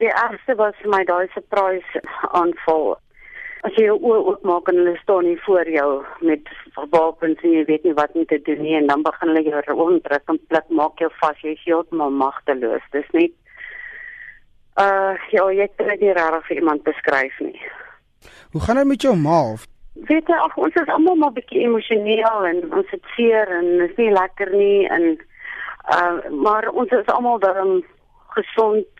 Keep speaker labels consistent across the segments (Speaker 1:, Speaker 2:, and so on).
Speaker 1: Die ergste was vir my daai surprise aanval. As jy jou oë oopmaak en hulle staan hier voor jou met wapens en jy weet nie wat om te doen nie en dan begin hulle jou rondtrek en pluk maak jou vas, jy is heeltemal magteloos. Dis net uh ja, jy kan dit nie regtig vir iemand beskryf nie.
Speaker 2: Hoe gaan dit met jou ma?
Speaker 1: Weet jy, ag ons is almal maar bietjie emosioneel en ons het seer en is nie lekker nie en uh maar ons is almal dan gesond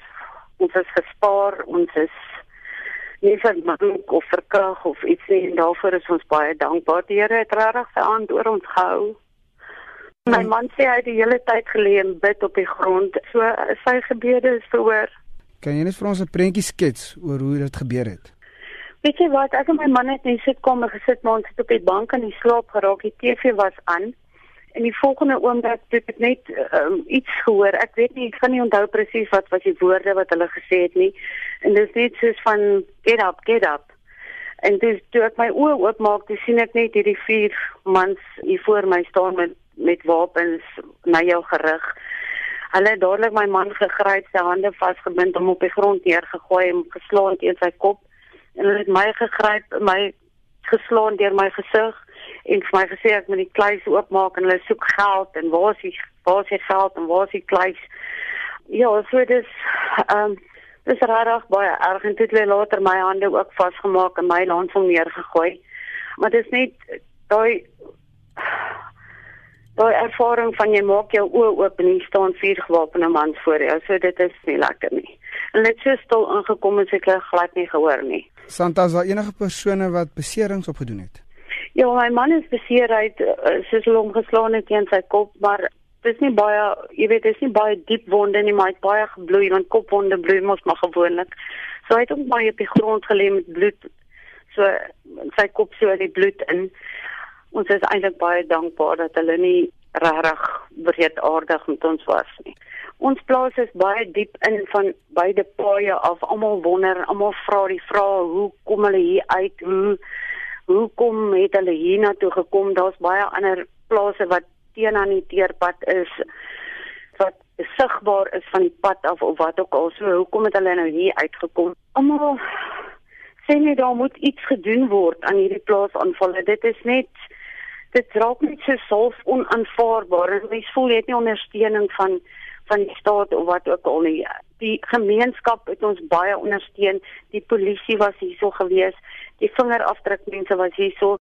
Speaker 1: ons is gespaar, ons is nie vermank of verkrag of iets nie en daarvoor is ons baie dankbaar. Die Here het regtig sy hand oor ons gehou. My man sê hy het die hele tyd gelê en bid op die grond. So sy gebede is verhoor.
Speaker 2: Kan jy net vir ons 'n prentjie skets oor hoe dit gebeur het?
Speaker 1: Weet jy wat, ek en my man het in die sitkamer gesit, maar ons het op die bank in die slaap geraak. Die TV was aan. En die volgende oomblik het ek net um, iets gehoor. Ek weet nie, ek kan nie onthou presies wat was die woorde wat hulle gesê het nie. En dit is net soos van get up, get up. En dis toe ek my oë oopmaak, dis sien ek net hierdie vier mans hier voor my staan met met wapens na jou gerig. Hulle het dadelik my man gegryp, sy hande vasgebind, hom op die grond neergegooi en geslaan teen sy kop. En hulle het my gegryp, my geslaan deur my gesig en vir my gesê ek moet die kluis oopmaak en hulle soek geld en waar is die waar is die geld en waar is die kluis? Ja, so dis ehm um, dis regtig baie erg en dit het later my hande ook vasgemaak en my landsel neergegooi. Maar dis net daai daai ervaring van jy maak jou oë oop en hier staan vier gewapende mans voor jou. So dit is nie lekker nie. En net so stil ingekom en seker glad nie gehoor nie.
Speaker 2: Santa, is daar enige persone wat beserings opgedoen het?
Speaker 1: Ja, my man is beseer hy het uh, soos hom geslaan het teen sy kop, maar dit is nie baie, jy weet, dit is nie baie diep wonde nie, maar hy het baie gebloei want kopwonde bloei mos maar gewoonlik. So hy het ook baie op die grond gelê met bloed. So sy kop so in die bloed in. Ons is eintlik baie dankbaar dat hulle nie regtig breedaardig met ons was nie. Ons plaas is baie diep in van beide paaie af. Almal wonder, almal vra die vrae, hoe kom hulle hier uit? Hoe hoekom het hulle hiernatoe gekom? Daar's baie ander plase wat teen aan die teerpad is wat sigbaar is van die pad af of wat ook al. So hoekom het hulle nou hier uitgekom? Almal sê net daar moet iets gedoen word aan hierdie plaasaanvalle. Dit is net dit raak net so self onaanvaarbaar. Mens voel jy het nie ondersteuning van van die staat of wat ook al nie. Die gemeenskap het ons baie ondersteun. Die polisie was hierso gewees. Die vingerafdrukmense was hierso.